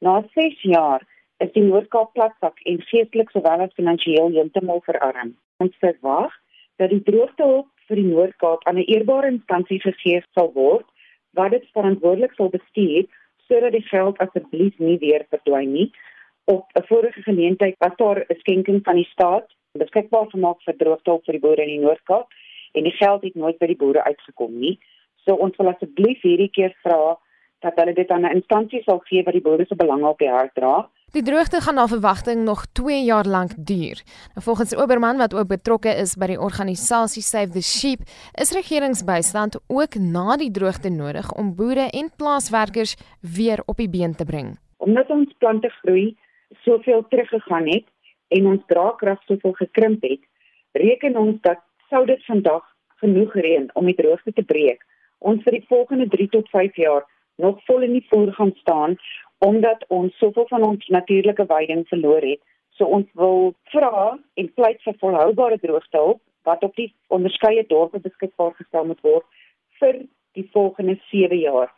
Na 6 jaar is die Noord-Kaap platvak en geestelik sowel as finansiëel heeltemal verarm. Ons verwag dat die droogtehulp vir die Noord-Kaap aan 'n eerbare instansie gegee sal word wat dit verantwoordelik sal bestuur sodat die geld asseblief nie weer verdwyn nie. Op 'n vorige geleentheid was daar 'n skenking van die staat beskikbaar gemaak vir droogtehulp vir die boere in die Noord-Kaap en die geld het nooit by die boere uitgekom nie. So ons wil asseblief hierdie keer vra dat hulle dit aan 'n instansie sal gee wat die boere se belange op die hart dra. Die droogte gaan na verwagting nog 2 jaar lank duur. Nou volgens Oberman wat ook betrokke is by die organisasie Save the Sheep, is regeringsbystand ook na die droogte nodig om boere en plaaswerkers weer op die been te bring. Omdat ons plante groei soveel teruggegaan het en ons draagkrag soveel gekrimp het, reken ons dat sou dit vandag genoeg reën om die droogte te breek, ons vir die volgende 3 tot 5 jaar nog vol in die voer gaan staan omdat ons soveel van ons natuurlike veiding verloor het. So ons wil vra en pleit vir volhoubare droogtehulp wat op die onderskeie dorpe beskikbaar gestel moet word vir die volgende 7 jaar.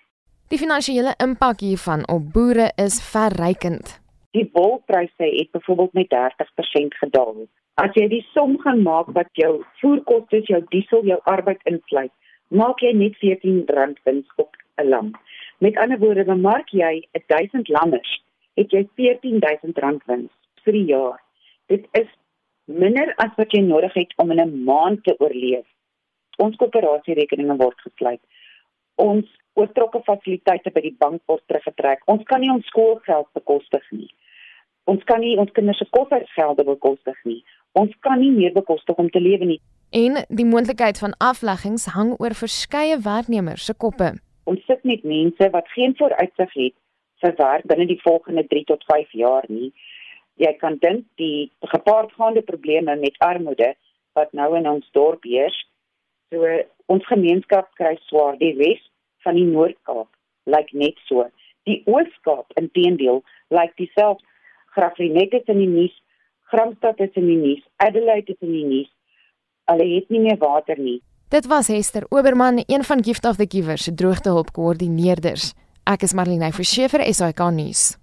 Die finansiële impak hiervan op boere is verrykend. Die wolpryse het byvoorbeeld met 30% gedaal. As jy die som gaan maak wat jou voerkoste, jou diesel, jou arbeid insluit, maak jy net R14 wins op 'n lam. Met ander woorde, bemark jy 1000 lammers, het jy R14000 wins vir die jaar. Dit is minder as wat jy nodig het om in 'n maand te oorleef. Ons koöperatierekeninge word gesluit. Ons oortrokke fasiliteite by die bank word teruggetrek. Ons kan nie ons skoolgeld bekostig nie. Ons kan nie ons kinders se koshuisgelde bekostig nie. Ons kan nie meer bekostig om te lewe nie. En die moontlikheid van afleggings hang oor verskeie werknemers se koppe ons sit met mense wat geen vooruitsig het vir werk binne die volgende 3 tot 5 jaar nie. Jy kan dink die gepaardgaande probleme met armoede wat nou in ons dorp heers. So ons gemeenskap kry swaar die res van die Noord-Kaap lyk net so. Die Oos-Kaap inteendeel lyk dieselfde. Graafrenet is in die nuus, Gramstad is in die nuus, Adelaide is in die nuus. Hulle het nie meer water nie. Dit was Hester Oberman, een van Gift of the Givers se droogtehulp koördineerders. Ek is Marlene Forsiefer, SAK nuus.